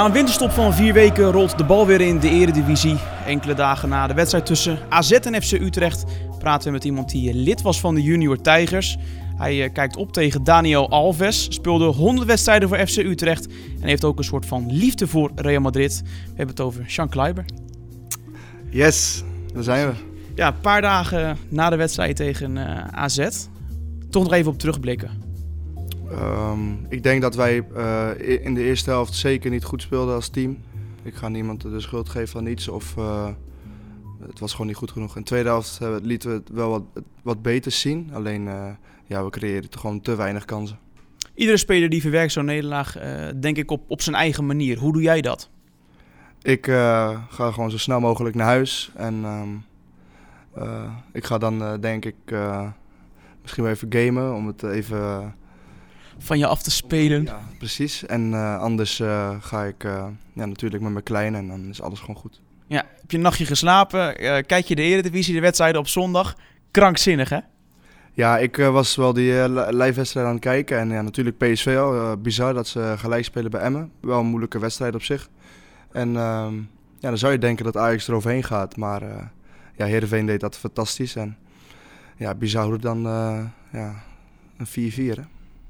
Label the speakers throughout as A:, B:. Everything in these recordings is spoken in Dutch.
A: Na een winterstop van vier weken rolt de bal weer in de eredivisie. Enkele dagen na de wedstrijd tussen AZ en FC Utrecht praten we met iemand die lid was van de Junior Tigers. Hij eh, kijkt op tegen Daniel Alves, speelde 100 wedstrijden voor FC Utrecht en heeft ook een soort van liefde voor Real Madrid. We hebben het over Sean Kleiber.
B: Yes, daar zijn we.
A: Ja, een paar dagen na de wedstrijd tegen uh, AZ. Toch nog even op terugblikken.
B: Um, ik denk dat wij uh, in de eerste helft zeker niet goed speelden als team. Ik ga niemand de schuld geven van iets of uh, het was gewoon niet goed genoeg. In de tweede helft uh, lieten we het wel wat, wat beter zien. Alleen ja, we creëerden gewoon te weinig kansen.
A: Iedere speler die verwerkt zo'n nederlaag, denk ik op, op zijn eigen manier. Hoe doe jij dat?
B: Ik ga gewoon zo snel mogelijk naar huis. En um, ik ga dan denk ik misschien wel even gamen om het even
A: van je af te spelen.
B: Ja, precies. En uh, anders uh, ga ik uh, ja, natuurlijk met mijn kleine en dan is alles gewoon goed.
A: Ja, heb je een nachtje geslapen? kijk je de Eredivisie, de wedstrijden op zondag? Krankzinnig, hè?
B: Ja, ik was wel die live wedstrijd aan het kijken. En ja, natuurlijk PSV al. bizar dat ze gelijk spelen bij Emmen. Wel een moeilijke wedstrijd op zich. En ehm, ja, dan zou je denken dat Ajax eroverheen gaat. Maar ja, Heerenveen deed dat fantastisch. En ja, bizar hoe dan ja, een 4-4 hè?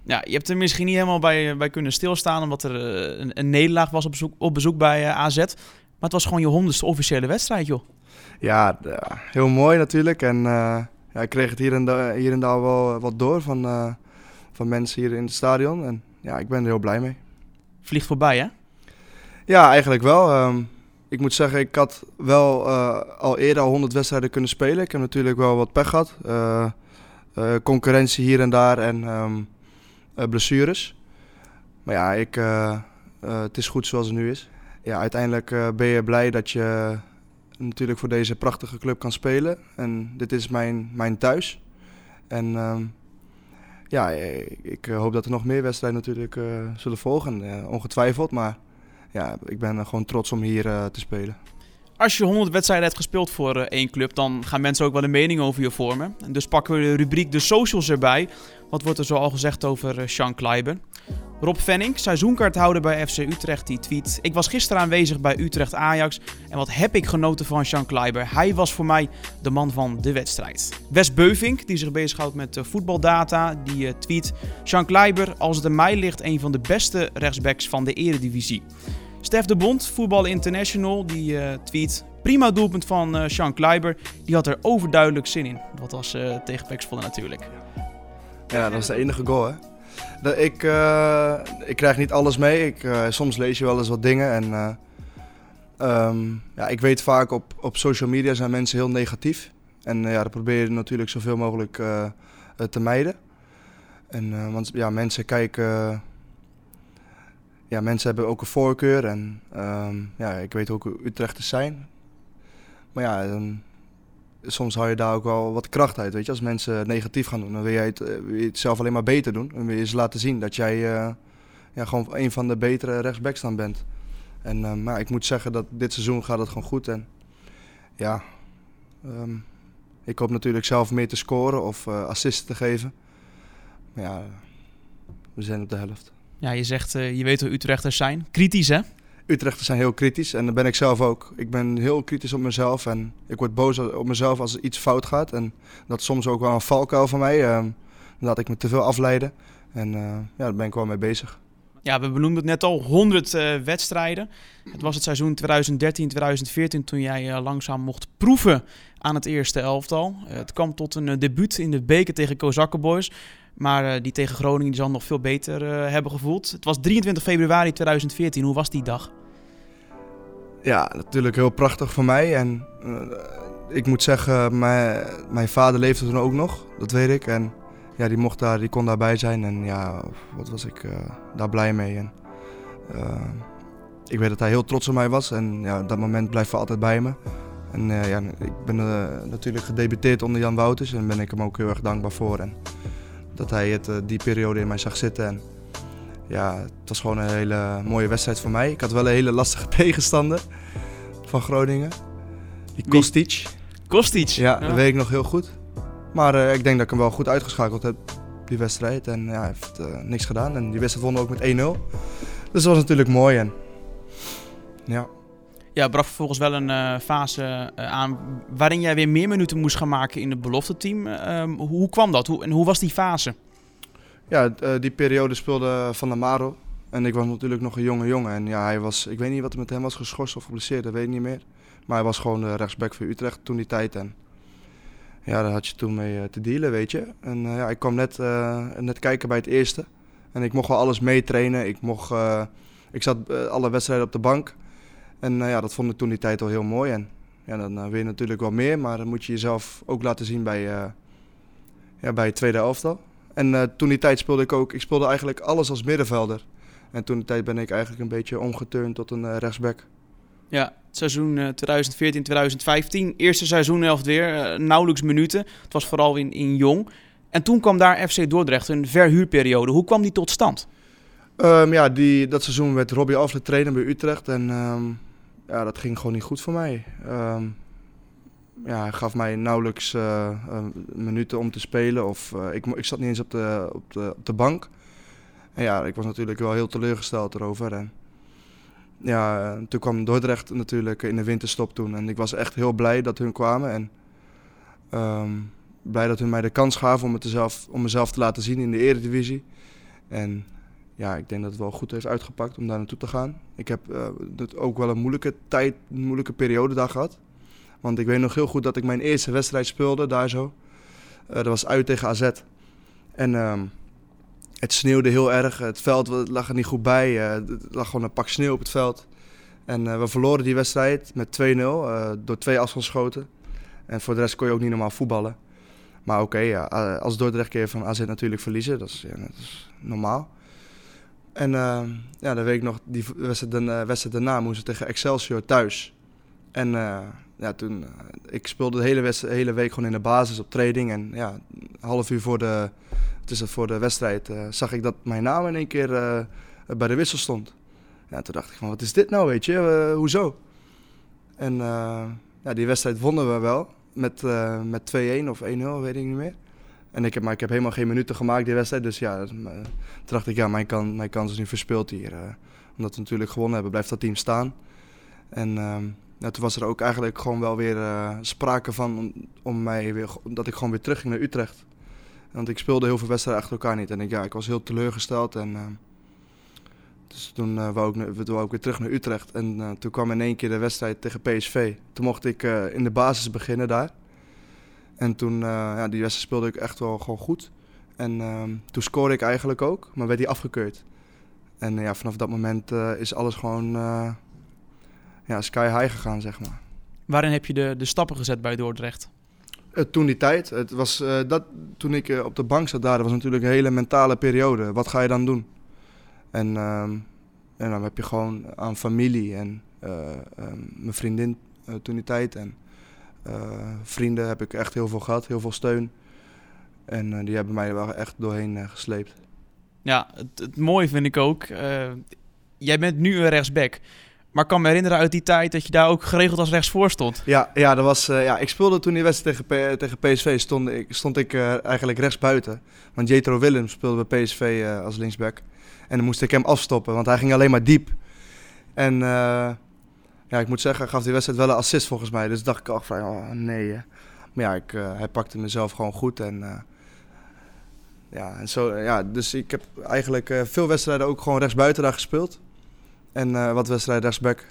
A: Ja, je hebt er misschien niet helemaal bij, bij kunnen stilstaan, omdat er eh, een, een nederlaag was op bezoek, op bezoek bij uh, AZ. Maar het was gewoon je honderdste officiële wedstrijd, joh.
B: Ja, heel mooi natuurlijk. En uh, ja, ik kreeg het hier en, da hier en daar wel wat door van, uh, van mensen hier in het stadion. En ja, ik ben er heel blij mee.
A: Vliegt voorbij, hè?
B: Ja, eigenlijk wel. Um, ik moet zeggen, ik had wel al eerder al 100 wedstrijden kunnen spelen. Ik heb natuurlijk wel wat pech gehad. concurrentie hier en daar en... Um, uh, blessures. Maar ja, ik, uh, uh, het is goed zoals het nu is. Ja, uiteindelijk ben je blij dat je natuurlijk voor deze prachtige club kan spelen. En dit is mijn, mijn thuis. En ehm, ja, ik hoop dat er nog meer wedstrijden natuurlijk zullen volgen. ongetwijfeld, maar ja, ik ben gewoon trots om hier te spelen.
A: Als je 100 wedstrijden hebt gespeeld voor één club, dan gaan mensen ook wel een mening over je vormen. En dus pakken we de rubriek de socials erbij wat wordt er zo al gezegd over uh, Sean Kleiber? Rob Venning, seizoenkaarthouder bij FC Utrecht, die tweet... Ik was gisteren aanwezig bij Utrecht Ajax en wat heb ik genoten van Sean Kleiber. Hij was voor mij de man van de wedstrijd. Wes Beuvink, die zich bezighoudt met uh, voetbaldata, die tweet... Sean Kleiber, als het aan mij ligt, een van de beste rechtsbacks van de eredivisie. Stef de Bond, Voetbal International, die uh, tweet... Prima doelpunt van uh, Sean Kleiber. Die had er overduidelijk zin in. Dat was uh, tegen natuurlijk.
B: Ja, dat is de enige goal, hè. Ik, ik krijg niet alles mee. Ik, soms lees je wel eens wat dingen. En um, ja, ik weet vaak op, op social media zijn mensen heel negatief. En ja, dat probeer je natuurlijk zoveel mogelijk te mijden. En, want ja, mensen kijken... ja, mensen hebben ook een voorkeur. En um, ja, ik weet ook hoe Utrechters zijn. Maar ja, dan soms hou je daar ook wel wat kracht uit. Weet je? Als mensen negatief gaan doen, dan wil, het, eh, je het zelf alleen maar beter doen. Dan wil je ze laten zien dat jij uh, ja, gewoon een van de betere rechtsbacks dan bent. En uh, maar ik moet zeggen dat dit seizoen gaat het gewoon goed. En ja, um, ik hoop natuurlijk zelf meer te scoren of uh, assisten te geven. Maar ja, we zijn op de helft.
A: Ja, je zegt, je weet hoe Utrechters zijn. Kritisch hè?
B: Utrechters zijn heel kritisch en dat ben ik zelf ook. Ik ben heel kritisch op mezelf en ik word boos op mezelf als er iets fout gaat. En dat is soms ook wel een valkuil van mij. Uh, laat ik me te veel afleiden. En uh, ja, daar ben ik wel mee bezig.
A: Ja, we benoemden het net al, 100 uh, eh, wedstrijden. Het was het seizoen 2013-2014 toen jij uh, langzaam mocht proeven aan het eerste elftal. Uh, het kwam tot een debuut in de beker tegen Kozakkenboys. Maar die tegen Groningen die zal nog veel beter hebben gevoeld. Het was 23 februari 2014. Hoe was die dag?
B: Ja, natuurlijk heel prachtig voor mij. En uh, ik moet zeggen, mijn, mijn vader leefde toen ook nog, dat weet ik. En ja, die, mocht daar, die kon daarbij zijn en ja, wat was ik daar blij mee. En, ik weet dat hij heel trots op mij was en ja, dat moment blijft voor altijd bij me. En ja, ik ben natuurlijk gedebuteerd onder Jan Wouters en daar ben ik hem ook heel erg dankbaar voor. En dat hij het, die periode in mij zag zitten. En, ja, het was gewoon een hele mooie wedstrijd voor mij. Ik had wel een hele lastige tegenstander van Groningen. Die Kostic.
A: Kostic?
B: Ja, dat weet ik nog heel goed. Maar uh, ik denk dat ik hem wel goed uitgeschakeld heb, die wedstrijd. En ja, hij heeft uh, niks gedaan. En die wedstrijd won ook met 1-0. Dus dat was natuurlijk mooi. En Ja.
A: Ja, brak vervolgens wel een eh, fase eh, aan waarin jij weer meer minuten moest gaan maken in het belofte team. Ehm, hoe kwam dat? Hoe, en hoe was die fase?
B: Ja, eh, die periode speelde Van der Maro. En ik was natuurlijk nog een jonge jongen. En ja, hij was, ik weet niet wat er met hem was geschorst of geblesseerd, dat weet ik niet meer. Maar hij was gewoon rechtsback voor Utrecht toen die tijd. En ja, daar had je toen mee te dealen, weet je. En ja, ik kwam net, net kijken bij het eerste. En ik mocht wel alles meetrainen. Ik, mocht, ik zat alle wedstrijden op de bank. En eh, ja, dat vond ik toen die tijd wel heel mooi. En ja, dan eh, wil je natuurlijk wel meer, maar dan moet je jezelf ook laten zien bij, eh, ja, bij het tweede elftal. En toen die tijd speelde ik ook, ik speelde eigenlijk alles als middenvelder. En toen die tijd ben ik eigenlijk een beetje omgeturnd tot een rechtsback.
A: Ja, het seizoen eh, 2014-2015. Eerste seizoenhelft weer, eh, nauwelijks minuten. Het was vooral in, in Jong. En toen kwam daar FC Dordrecht, een verhuurperiode. Hoe kwam die tot stand?
B: Ehm, ja, die, dat seizoen werd Robbie Alfred trainer bij Utrecht. En ehm, ja, dat ging gewoon niet goed voor mij. Ehm, ja, gaf mij nauwelijks eh, eh, minuten om te spelen. Of, eh, ik, ik zat niet eens op de, op, de, de bank. En ja, ik was natuurlijk wel heel teleurgesteld erover. En ja, toen kwam Dordrecht natuurlijk in de winterstop toen. En ik was echt heel blij dat hun kwamen. En ehm, blij dat hun mij de kans gaven om, het zelf, om mezelf te laten zien in de eredivisie. En ja, ik denk dat het wel goed heeft uitgepakt om daar naartoe te gaan. Ik heb eh, ook wel een moeilijke tijd, een moeilijke periode daar gehad. Want ik weet nog heel goed dat ik mijn eerste wedstrijd speelde daar zo. Eh, dat was uit tegen AZ. En ehm, het sneeuwde heel erg. Het veld lag er niet goed bij. eh, er lag gewoon een pak sneeuw op het veld. En we verloren die wedstrijd met 2-0 eh, door twee afstandsschoten. En voor de rest kon je ook niet normaal voetballen. Maar oké, ja, als Dordrecht je van AZ natuurlijk verliezen. Dat is, ja, dat is normaal. En eh, ja, dan weet ik nog, die wedstrijd, daarna- wedstrijd daarna moesten tegen Excelsior thuis. En eh, ja, toen, eh, ik speelde de hele, wedstrijd, hele week gewoon in de basis op training. En ja, een half uur voor de, het is voor de wedstrijd zag ik dat mijn naam in één keer bij de wissel stond. Ja, toen dacht ik van, wat is dit nou, weet je, hoezo? En ja, die wedstrijd wonnen we wel met, met 2-1 of 1-0, weet ik niet meer. En ik heb, maar ik heb helemaal geen minuten gemaakt die wedstrijd. Dus ja, dat- eh, toen dacht ik, ja, mijn, kan, mijn kans is nu verspeeld hier. eh. omdat we natuurlijk gewonnen hebben, blijft dat team staan. En ehm, ja, toen was er ook eigenlijk gewoon wel weer eh, sprake van om, mij weer, dat ik gewoon weer terug ging naar Utrecht. Want ik speelde heel veel wedstrijden achter elkaar niet. En ik, ja, ik was heel teleurgesteld. En, ehm, dus toen uh, wou, ik, na- wou weer terug naar Utrecht. En toen kwam in één keer de wedstrijd tegen PSV. Toen mocht ik in de basis beginnen daar. En toen, eh, ja, die wedstrijd speelde ik echt wel gewoon goed. En ehm, toen scoorde ik eigenlijk ook, maar werd die afgekeurd. En eh, ja, vanaf dat moment eh, is alles gewoon ja, sky high gegaan, zeg maar.
A: Waarin heb je de, de stappen gezet bij Dordrecht?
B: Eh, toen die tijd, het was, dat, toen ik op de bank zat daar, dat was natuurlijk een hele mentale periode. Wat ga je dan doen? En, ehm, en dan heb je gewoon aan familie en eh, ehm, mijn vriendin toen die tijd. En vrienden heb ik echt heel veel gehad, heel veel steun. En eh, die hebben mij er wel echt doorheen eh, gesleept.
A: Ja, het, het mooie vind ik ook. eh, jij bent nu een rechtsback. Maar ik kan me herinneren uit die tijd dat je daar ook geregeld als rechtsvoor stond.
B: Ja, ja, dat was, eh, ja, ik speelde toen die wedstrijd tegen, P- tegen PSV, stond ik, stond ik eh, eigenlijk rechtsbuiten. Want Jetro Willems speelde bij PSV eh, als linksback. En dan moest ik hem afstoppen, want hij ging alleen maar diep. En eh, ja, ik moet zeggen, gaf die wedstrijd wel een assist volgens mij. Dus dacht ik al van, oh nee. Maar ja, ik, eh, hij pakte mezelf gewoon goed. En, eh, ja, en zo, ja, dus ik heb eigenlijk eh, veel wedstrijden ook gewoon rechtsbuiten daar gespeeld. En eh, wat wedstrijden rechtsback.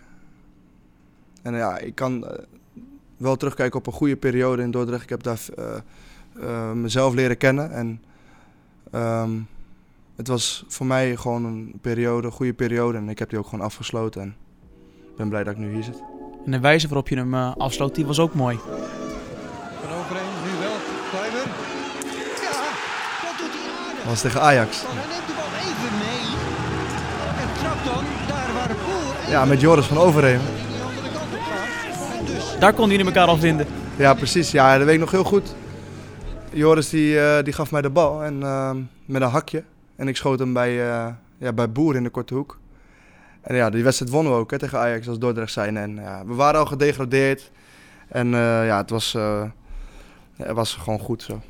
B: En ja, ik kan eh, wel terugkijken op een goede periode in Dordrecht. Ik heb daar eh, eh, mezelf leren kennen. En ehm, het was voor mij gewoon een periode, een goede periode. En ik heb die ook gewoon afgesloten. En ben blij dat ik nu hier zit.
A: En de wijze waarop je hem eh, afsloot, die was ook mooi.
C: Van overheen, nu wel. Kleiber. Ja, dat doet hij aardig.
B: Dat was tegen Ajax.
C: Hij neemt de bal even mee. En trapt dan daar waar Boer even
B: Ja, met Joris van Overheem.
C: die die andere kant op gaat. En dus
A: Daar kon hij elkaar al vinden.
B: Ja, precies. Ja, dat weet ik nog heel goed. Joris die, eh, die gaf mij de bal en, ehm, met een hakje. En ik schoot hem bij, eh, ja, bij Boer in de korte hoek. En ja, die wedstrijd wonnen we ook hè, tegen Ajax als Dordrecht zijn. En ja, we waren al gedegradeerd. En eh, ja, het was, eh, het was gewoon goed zo.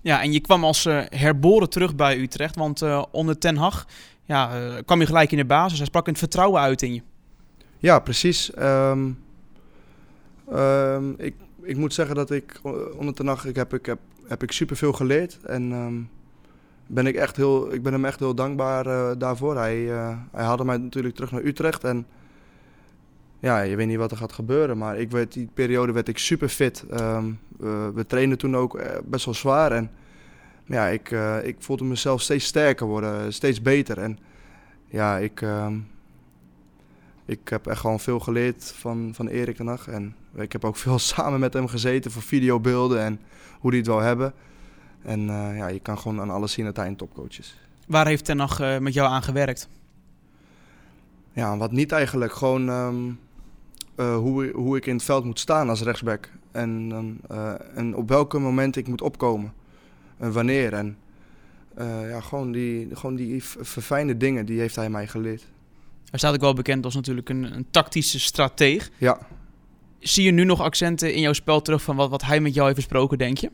A: Ja, en je kwam als eh, herboren terug bij Utrecht. Want onder Ten Hag ja, kwam je gelijk in de basis. Hij sprak het vertrouwen uit in je.
B: Ja, precies. Ehm, ehm, ik, ik moet zeggen dat ik onder de nacht ik heb, ik heb, heb ik superveel geleerd. En ehm, ben ik, echt heel, ik ben hem echt heel dankbaar eh, daarvoor. Hij, eh, hij haalde mij natuurlijk terug naar Utrecht. En ja, je weet niet wat er gaat gebeuren. Maar ik werd, die periode werd ik super fit. Ehm, we, trainden toen ook eh, best wel zwaar. En ja, ik, ik voelde mezelf steeds sterker worden, steeds beter. En ja, ik, ehm, ik heb echt gewoon veel geleerd van, van Erik Hag. En ik heb ook veel samen met hem gezeten voor videobeelden en hoe hij het wil hebben. En eh, ja, je kan gewoon aan alles zien dat hij een topcoach is.
A: Waar heeft Ten Hag eh, met jou aan gewerkt?
B: Ja, wat niet eigenlijk. Gewoon ehm, eh, hoe, hoe ik in het veld moet staan als rechtsback. En, en op welke moment ik moet opkomen. En wanneer. En ja, gewoon die, gewoon die verfijnde dingen, die heeft hij mij geleerd.
A: Hij staat ook wel bekend als natuurlijk een, een tactische strateeg.
B: Ja,
A: Zie je nu nog accenten in jouw spel terug van wat, wat hij met jou heeft besproken, denk je?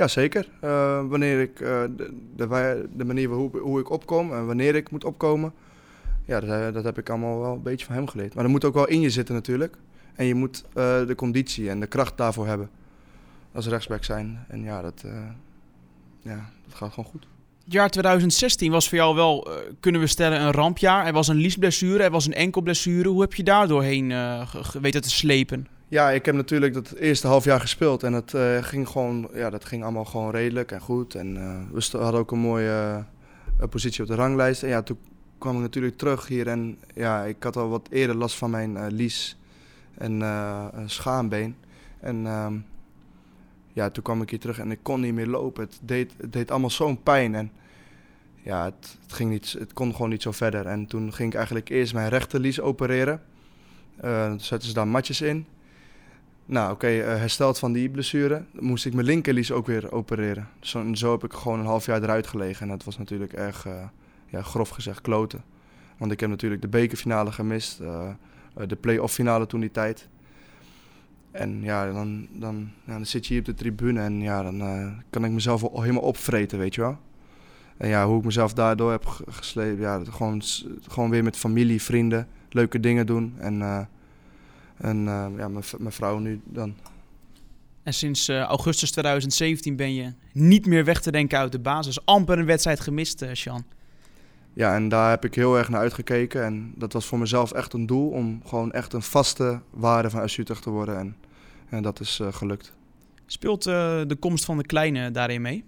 B: Ja zeker. Eh, wanneer ik, eh, de, de, manier hoe, hoe ik opkom en wanneer ik moet opkomen. Ja, dat, eh, dat heb ik allemaal wel een beetje van hem geleerd. Maar dat moet ook wel in je zitten natuurlijk. En je moet de conditie en de kracht daarvoor hebben. Als rechtsback zijn. En ja, dat, ja, gaat gewoon goed.
A: Het jaar 2016 was voor jou wel, kunnen we stellen, een rampjaar. Er was een liesblessure, er was een enkelblessure. Hoe heb je daar doorheen weten te slepen?
B: Ja, ik heb natuurlijk dat eerste half jaar gespeeld en het eh, ging gewoon, ja, dat ging allemaal gewoon redelijk en goed. En eh, we hadden ook een mooie eh, positie op de ranglijst. En ja, toen kwam ik natuurlijk terug hier en ja, ik had al wat eerder last van mijn lies en een schaambeen. En ehm, ja, toen kwam ik hier terug en ik kon niet meer lopen. Het deed, het deed allemaal zo'n pijn en ja, het, het, ging niet, het kon gewoon niet zo verder. En toen ging ik eigenlijk eerst mijn rechterlies opereren. Zetten ze daar matjes in. Nou, oké, eh, hersteld van die blessure, moest ik mijn linkerlies ook weer opereren. Zo, zo heb ik gewoon een half jaar eruit gelegen. En dat was natuurlijk erg, eh, ja, grof gezegd, kloten. Want ik heb natuurlijk de bekerfinale gemist, eh, de play-off finale toen die tijd. En ja, dan, dan, ja, dan zit je hier op de tribune en ja, dan kan ik mezelf al helemaal opvreten, weet je wel. En ja, hoe ik mezelf daardoor heb ge- geslepen, ja, gewoon, gewoon weer met familie, vrienden, leuke dingen doen. En, en eh, ja, mijn mijn vrouw nu dan.
A: En sinds eh, augustus 2017 ben je niet meer weg te denken uit de basis. Amper een wedstrijd gemist, Sjan.
B: Ja, en daar heb ik heel erg naar uitgekeken. En dat was voor mezelf echt een doel om gewoon echt een vaste waarde van Utrecht te worden. En, en dat is gelukt.
A: Speelt de komst van de kleine daarin mee?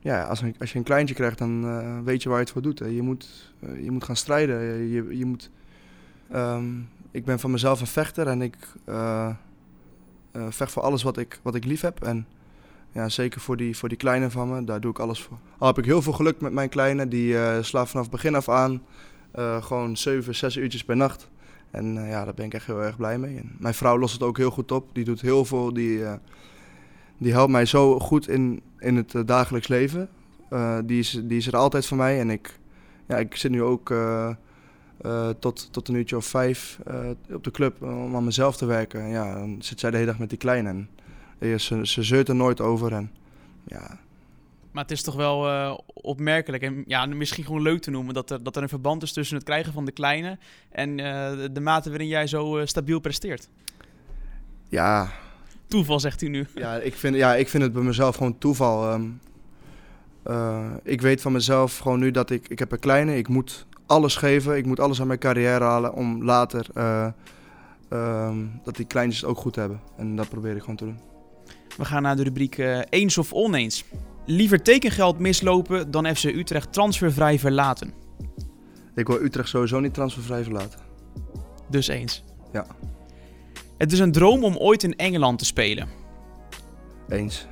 B: Ja, als, een, als je een kleintje krijgt, dan weet je waar je het voor doet. Hè. Je, moet, je moet gaan strijden. Je, je moet, ehm, ik ben van mezelf een vechter en ik eh, eh, vecht voor alles wat ik, wat ik lief heb. En ja, zeker voor die, voor die kleine van me, daar doe ik alles voor. Al heb ik heel veel geluk met mijn kleine, die eh slaapt vanaf begin af aan. gewoon 7, 6 uurtjes per nacht. En ja, daar ben ik echt heel erg blij mee. En mijn vrouw lost het ook heel goed op. Die doet heel veel. Die, die helpt mij zo goed in, in het dagelijks leven. Die, is, die is er altijd voor mij. En ik, ja, ik zit nu ook eh, eh, tot, tot een uurtje of vijf eh, op de club om aan mezelf te werken. En ja, dan zit zij de hele dag met die kleine. En eh, ze, ze zeurt er nooit over. En ja,
A: Maar het is toch wel eh, opmerkelijk en ja, misschien gewoon leuk te noemen dat er, dat er een verband is tussen het krijgen van de kleine en eh, de, mate waarin jij zo eh, stabiel presteert.
B: ja,
A: Toeval, zegt u nu.
B: Ja, ik vind, ja, ik vind het bij mezelf gewoon toeval. Ehm, eh, ik weet van mezelf gewoon nu dat ik... Ik heb een kleine, ik moet alles geven. Ik moet alles aan mijn carrière halen om later... eh, ehm, dat die kleintjes het ook goed hebben. En dat probeer ik gewoon te doen.
A: We gaan naar de rubriek eh, eens of oneens. Liever tekengeld mislopen dan FC Utrecht transfervrij verlaten.
B: Ik wil Utrecht sowieso niet transfervrij verlaten.
A: Dus eens.
B: Ja.
A: Het is een droom om ooit in Engeland te spelen.
B: Eens.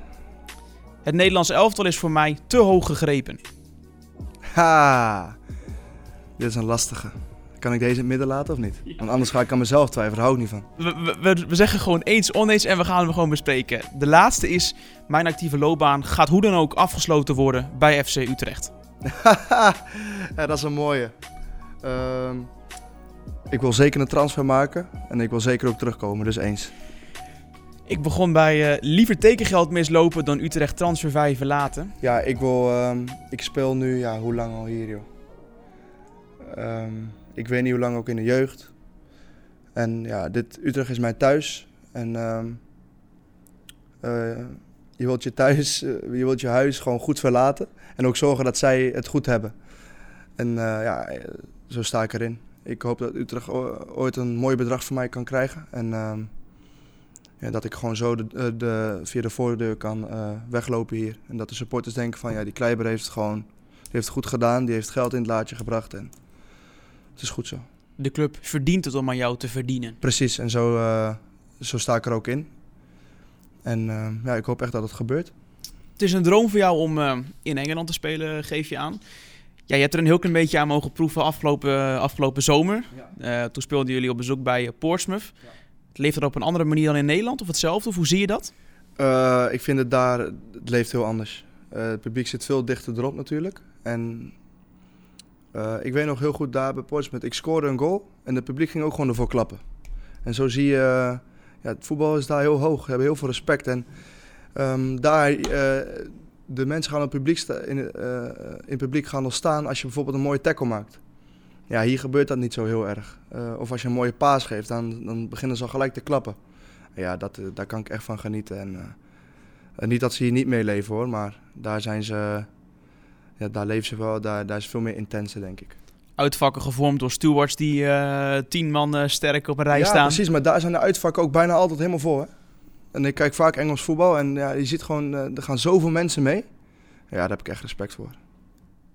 A: Het Nederlands elftal is voor mij te hoog gegrepen.
B: Ha! Dit is een lastige. Kan ik deze in het midden laten of niet? Want anders ga ik aan mezelf twijfelen. Daar hou ik niet van.
A: We, we, we zeggen gewoon eens, oneens en we gaan hem gewoon bespreken. De laatste is, mijn actieve loopbaan gaat hoe dan ook afgesloten worden bij FC Utrecht.
B: ja, dat is een mooie. Ehm, ik wil zeker een transfer maken en ik wil zeker ook terugkomen, dus eens.
A: Ik begon bij eh, liever tekengeld mislopen dan Utrecht transfervrij verlaten.
B: Ja, ik wil. ehm, ik speel nu, ja, hoe lang al hier, joh? Ehm, ik weet niet hoe lang ook in de jeugd. En ja, dit, Utrecht is mijn thuis. En ehm, eh, je wilt je thuis, eh, je wilt je huis gewoon goed verlaten. En ook zorgen dat zij het goed hebben. En eh, ja, zo sta ik erin. Ik hoop dat Utrecht ooit een mooi bedrag voor mij kan krijgen. En ehm, ja, dat ik gewoon zo de, via de voordeur kan weglopen hier. En dat de supporters denken van ja, die Kleiber heeft het gewoon heeft goed gedaan. Die heeft geld in het laadje gebracht. En het is goed zo.
A: De club verdient het om aan jou te verdienen.
B: Precies, en zo, eh, zo sta ik er ook in. En eh, ja, ik hoop echt dat het gebeurt.
A: Het is een droom voor jou om eh, in Engeland te spelen, geef je aan. Ja, je hebt er een heel klein beetje aan mogen proeven afgelopen, afgelopen zomer. Toen speelden jullie op bezoek bij Portsmouth. Leeft dat op een andere manier dan in Nederland of hetzelfde? Of hoe zie je dat?
B: Ik vind het daar, het leeft heel anders. Het publiek zit veel dichter erop natuurlijk. En eh, ik weet nog heel goed daar bij Portsmouth, ik scoorde een goal en het publiek ging ook gewoon ervoor klappen. En zo zie je, eh, ja, het voetbal is daar heel hoog, ze hebben heel veel respect. En ehm, daar, eh, de mensen gaan op publiek, in, in het publiek gaan staan als je bijvoorbeeld een mooie tackle maakt. Ja, hier gebeurt dat niet zo heel erg. Of als je een mooie paas geeft, dan, dan beginnen ze al gelijk te klappen. Ja, dat, daar kan ik echt van genieten. En, niet dat ze hier niet meeleven hoor, maar daar zijn ze, ja, daar leven ze wel, daar, daar is veel meer intense denk ik.
A: Uitvakken gevormd door stewards die eh, tien man eh, sterk op een rij
B: ja,
A: staan.
B: precies, maar daar zijn de uitvakken ook bijna altijd helemaal vol. Hè? En ik kijk vaak Engels voetbal en ja, je ziet gewoon, eh, er gaan zoveel mensen mee. Ja, daar heb ik echt respect voor.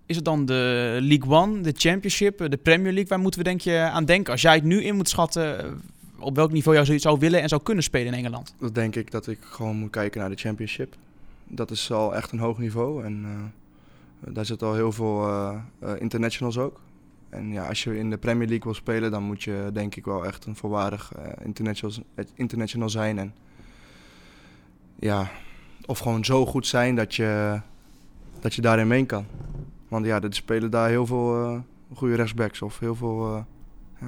A: Is het dan de League One, de Championship, de Premier League? Waar moeten we denk je aan denken? Als jij het nu in moet schatten, op welk niveau jij zoiets zou willen en zou kunnen spelen in Engeland?
B: Dat denk ik dat ik gewoon moet kijken naar de championship. Dat is al echt een hoog niveau en daar zitten al heel veel eh, eh, internationals ook. En ja, als je in de Premier League wil spelen, dan moet je denk ik wel echt een volwaardig eh, international, international zijn. En ja, of gewoon zo goed zijn dat je, dat je daarin mee kan. Want ja, er spelen daar heel veel eh, goede rechtsbacks of heel veel... eh,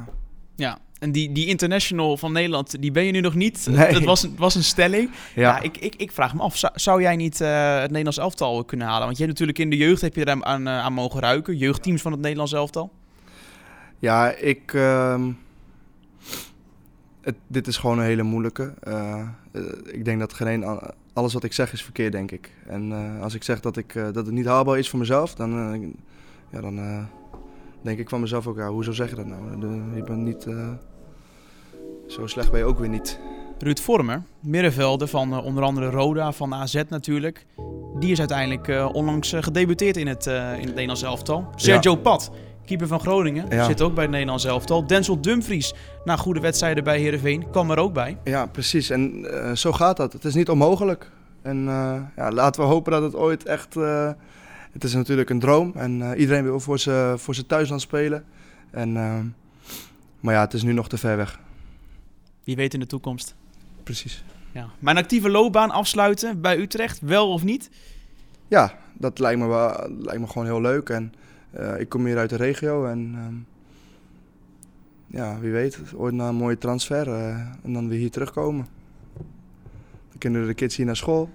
A: Ja, en die, die international van Nederland, die ben je nu nog niet.
B: Nee.
A: Dat was, een- was een stelling. Ja,
B: ja,
A: ik, ik, ik vraag me af, zou, zou jij niet eh, het Nederlands elftal kunnen halen? Want je hebt natuurlijk in de jeugd heb je er aan, eh, aan mogen ruiken. Jeugdteams van het Nederlands elftal.
B: Ja, ik. ehm, het, dit is gewoon een hele moeilijke. Eh, ik denk dat geen alles wat ik zeg is verkeerd, denk ik. En als ik zeg dat, ik, dat het niet haalbaar is voor mezelf, dan, ja, dan denk ik van mezelf ook, ja, hoezo zeg je dat nou? De- je bent niet. Zo slecht ben je ook weer niet.
A: Ruud Vormer, middenvelder van eh, onder andere Roda, van AZ natuurlijk. Die is uiteindelijk eh, onlangs eh, gedebuteerd in het, in het Nederlands elftal. Sergio Pat, keeper van Groningen,
B: Ja.
A: zit ook bij het Nederlands elftal. Denzel Dumfries, na goede wedstrijden bij Heerenveen, kwam er ook bij.
B: Ja, precies. En zo gaat dat. Het is niet onmogelijk. En ja, laten we hopen dat het ooit echt. het is natuurlijk een droom. En iedereen wil voor zijn voor thuisland spelen. En, maar ja, het is nu nog te ver weg.
A: Wie weet in de toekomst.
B: Precies.
A: Ja. Mijn actieve loopbaan afsluiten bij Utrecht, wel of niet?
B: Ja, dat lijkt me, wel, lijkt me gewoon heel leuk. En eh, ik kom hier uit de regio. En ehm, ja, wie weet, ooit na een mooie transfer. eh, en dan weer hier terugkomen. Dan kunnen de kids hier naar school.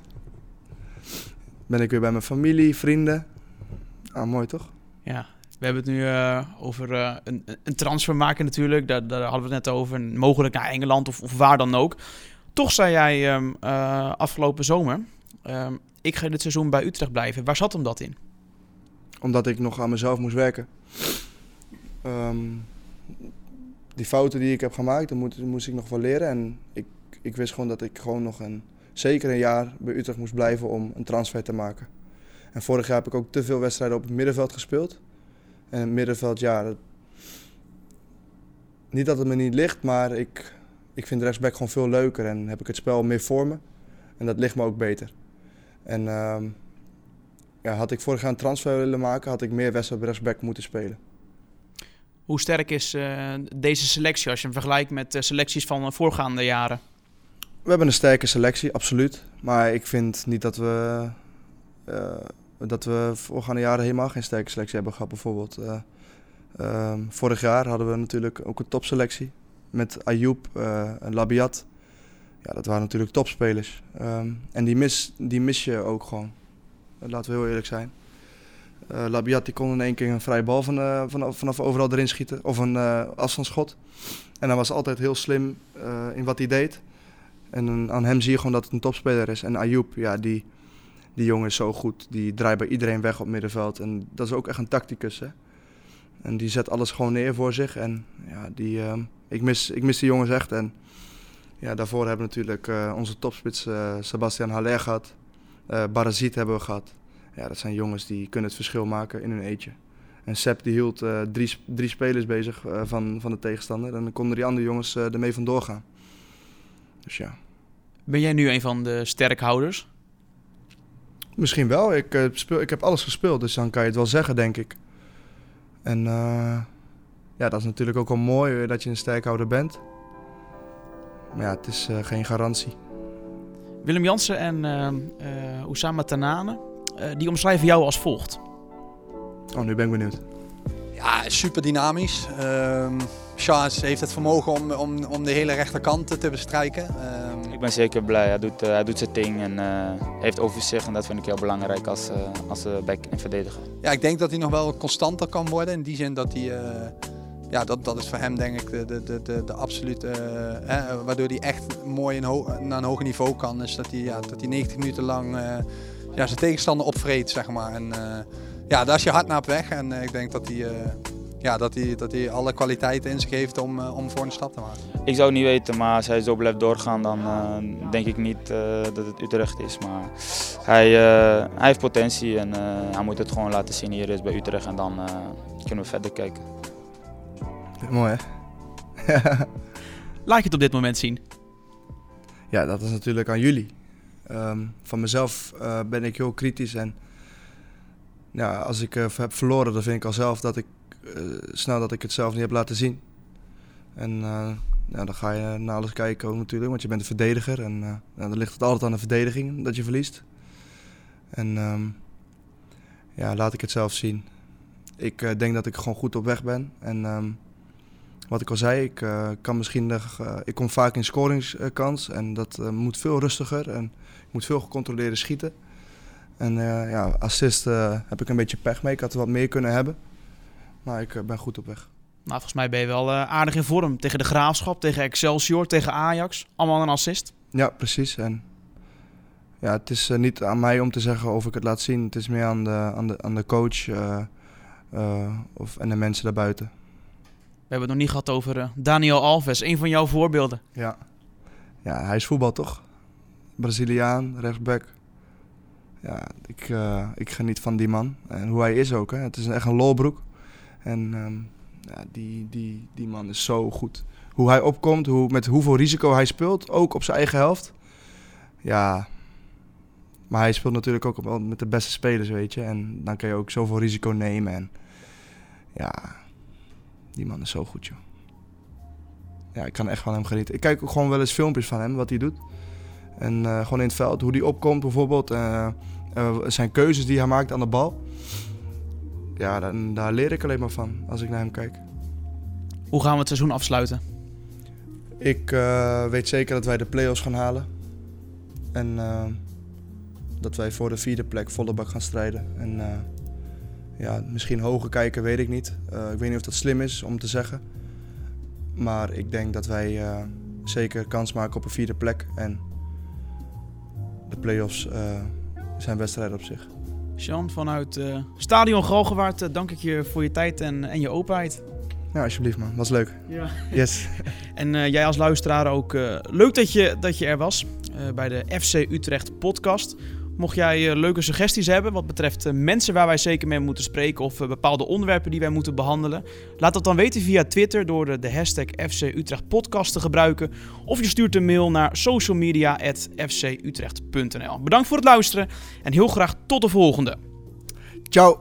B: Ben ik weer bij mijn familie, vrienden. Ah, mooi toch?
A: Ja, we hebben het nu eh, over eh, een, een transfer maken natuurlijk. Daar, daar hadden we het net over. Mogelijk naar Engeland of, of waar dan ook. Toch zei jij ehm, eh, afgelopen zomer... ehm, ik ga dit seizoen bij Utrecht blijven. Waar zat hem dat in?
B: Omdat ik nog aan mezelf moest werken. Ehm, die fouten die ik heb gemaakt, daar moest ik nog wel leren. En ik, ik wist gewoon dat ik gewoon nog een, zeker een jaar bij Utrecht moest blijven om een transfer te maken. En vorig jaar heb ik ook te veel wedstrijden op het middenveld gespeeld. En het middenveld, ja, dat, niet dat het me niet ligt, maar ik, ik vind rechtsback gewoon veel leuker. En heb ik het spel meer voor me. En dat ligt me ook beter. En ehm, ja, had ik vorig jaar een transfer willen maken, had ik meer wedstrijd rechtsback moeten spelen.
A: Hoe sterk is eh, deze selectie als je hem vergelijkt met de selecties van eh, voorgaande jaren?
B: We hebben een sterke selectie, absoluut. Maar ik vind niet dat we, eh, dat we voorgaande jaren helemaal geen sterke selectie hebben gehad. Bijvoorbeeld, eh, ehm, vorig jaar hadden we natuurlijk ook een topselectie met Ayoub eh, en Labiat. Ja, dat waren natuurlijk topspelers. Ehm, en die mis, die mis je ook gewoon. Eh, Laten we heel eerlijk zijn. Uh, Labiat die kon in één keer een vrije bal van, vanaf, vanaf overal erin schieten. Of een uh, afstandsschot. En hij was altijd heel slim in wat hij deed. En aan hem zie je gewoon dat het een topspeler is. En Ayoub, ja, die, die jongen is zo goed. Die draait bij iedereen weg op middenveld. En dat is ook echt een tacticus. Hè? En die zet alles gewoon neer voor zich. En ja, die, ik, mis, ik mis die jongens echt. En ja, daarvoor hebben we natuurlijk onze topspits Sebastian Haller gehad. Barazit hebben we gehad ja, dat zijn jongens die kunnen het verschil maken in hun eentje. En Sepp die hield uh, drie, drie spelers bezig uh, van, van de tegenstander. En dan konden die andere jongens uh, ermee vandoor gaan. Dus ja.
A: Ben jij nu een van de sterkhouders?
B: Misschien wel. Ik, speel, ik heb alles gespeeld, dus dan kan je het wel zeggen, denk ik. En ja, dat is natuurlijk ook wel mooi dat je een sterkhouder bent. Maar ja, het is geen garantie.
A: Willem Jansen en uh, Oussama Tanane, uh, die omschrijven jou als volgt.
B: Oh, nu ben ik benieuwd.
D: Ja, super dynamisch. Uh, Charles heeft het vermogen om, om, om de hele rechterkant te bestrijken.
E: Ik ben zeker blij. Hij doet, uh, hij doet zijn ding en heeft overzicht. En dat vind ik heel belangrijk als, als back en verdediger.
D: Ja, ik denk dat hij nog wel constanter kan worden. In die zin dat hij... ja, dat, dat is voor hem denk ik de, de, de, de, absolute... waardoor hij echt mooi naar een hoger niveau kan. Is dat hij, ja, dat hij 90 minuten lang ja, zijn tegenstander opvreet, zeg maar. En ja, daar is je hard naar op weg. En ik denk dat hij, ja, dat, hij, dat hij alle kwaliteiten in zich heeft om, om voor een stap te maken.
E: Ik zou het niet weten, maar als hij zo blijft doorgaan, dan denk ik niet dat het Utrecht is. Maar hij, hij heeft potentie en hij moet het gewoon laten zien hier is bij Utrecht. En dan kunnen we verder kijken.
B: Mooi hè?
A: Laat je het op dit moment zien?
B: Ja, dat is natuurlijk aan jullie. Um, van mezelf uh, ben ik heel kritisch. En ja, als ik uh, heb verloren, dan vind ik al zelf dat ik uh, snel dat ik het zelf niet heb laten zien. En ja, dan ga je naar alles kijken ook natuurlijk, want je bent een verdediger. En nou, dan ligt het altijd aan de verdediging dat je verliest. En um, ja, laat ik het zelf zien. Ik denk dat ik gewoon goed op weg ben. En um, wat ik al zei, ik kan misschien uh, ik kom vaak in scoringskans en dat moet veel rustiger en ik moet veel gecontroleerd schieten. En ja, assist heb ik een beetje pech mee. Ik had er wat meer kunnen hebben, maar ik ben goed op weg.
A: Nou, volgens mij ben je wel aardig in vorm tegen de Graafschap, tegen Excelsior, tegen Ajax. Allemaal een assist.
B: Ja, precies. En ja, het is niet aan mij om te zeggen of ik het laat zien. Het is meer aan de, aan de, aan de coach of, en de mensen daarbuiten.
A: We hebben het nog niet gehad over Daniel Alves, een van jouw voorbeelden.
B: Ja. ja, hij is voetbal toch? Braziliaan, rechtsback. Ja, ik, ik geniet van die man. En hoe hij is ook. Hè. Het is echt een lolbroek. En um, ja, die, die, die man is zo goed. Hoe hij opkomt, hoe, met hoeveel risico hij speelt, ook op zijn eigen helft. Ja, maar hij speelt natuurlijk ook met de beste spelers, weet je. En dan kan je ook zoveel risico nemen. En ja, die man is zo goed, joh. Ja, ik kan echt van hem genieten. Ik kijk ook gewoon wel eens filmpjes van hem, wat hij doet. En uh, gewoon in het veld, hoe hij opkomt bijvoorbeeld. Uh, zijn keuzes die hij maakt aan de bal. Ja, dan, daar leer ik alleen maar van als ik naar hem kijk.
A: Hoe gaan we het seizoen afsluiten?
B: Ik weet zeker dat wij de play-offs gaan halen. En dat wij voor de vierde plek volle bak gaan strijden. En ja, misschien hoger kijken, weet ik niet. Ik weet niet of dat slim is om te zeggen. Maar ik denk dat wij zeker kans maken op een vierde plek. En de play-offs zijn wedstrijden op zich.
A: Sean, vanuit Stadion Galgenwaard dank ik je voor je tijd en, en je openheid.
B: Ja, alsjeblieft man. Was leuk. Ja. Yes.
A: en jij als luisteraar ook leuk dat je, dat je er was bij de FC Utrecht podcast. Mocht jij uh, leuke suggesties hebben wat betreft uh, mensen waar wij zeker mee moeten spreken of uh, bepaalde onderwerpen die wij moeten behandelen, laat dat dan weten via Twitter door de hashtag FC Utrecht Podcast te gebruiken. Of je stuurt een mail naar socialmedia.fcutrecht.nl. Bedankt voor het luisteren en heel graag tot de volgende.
B: Ciao.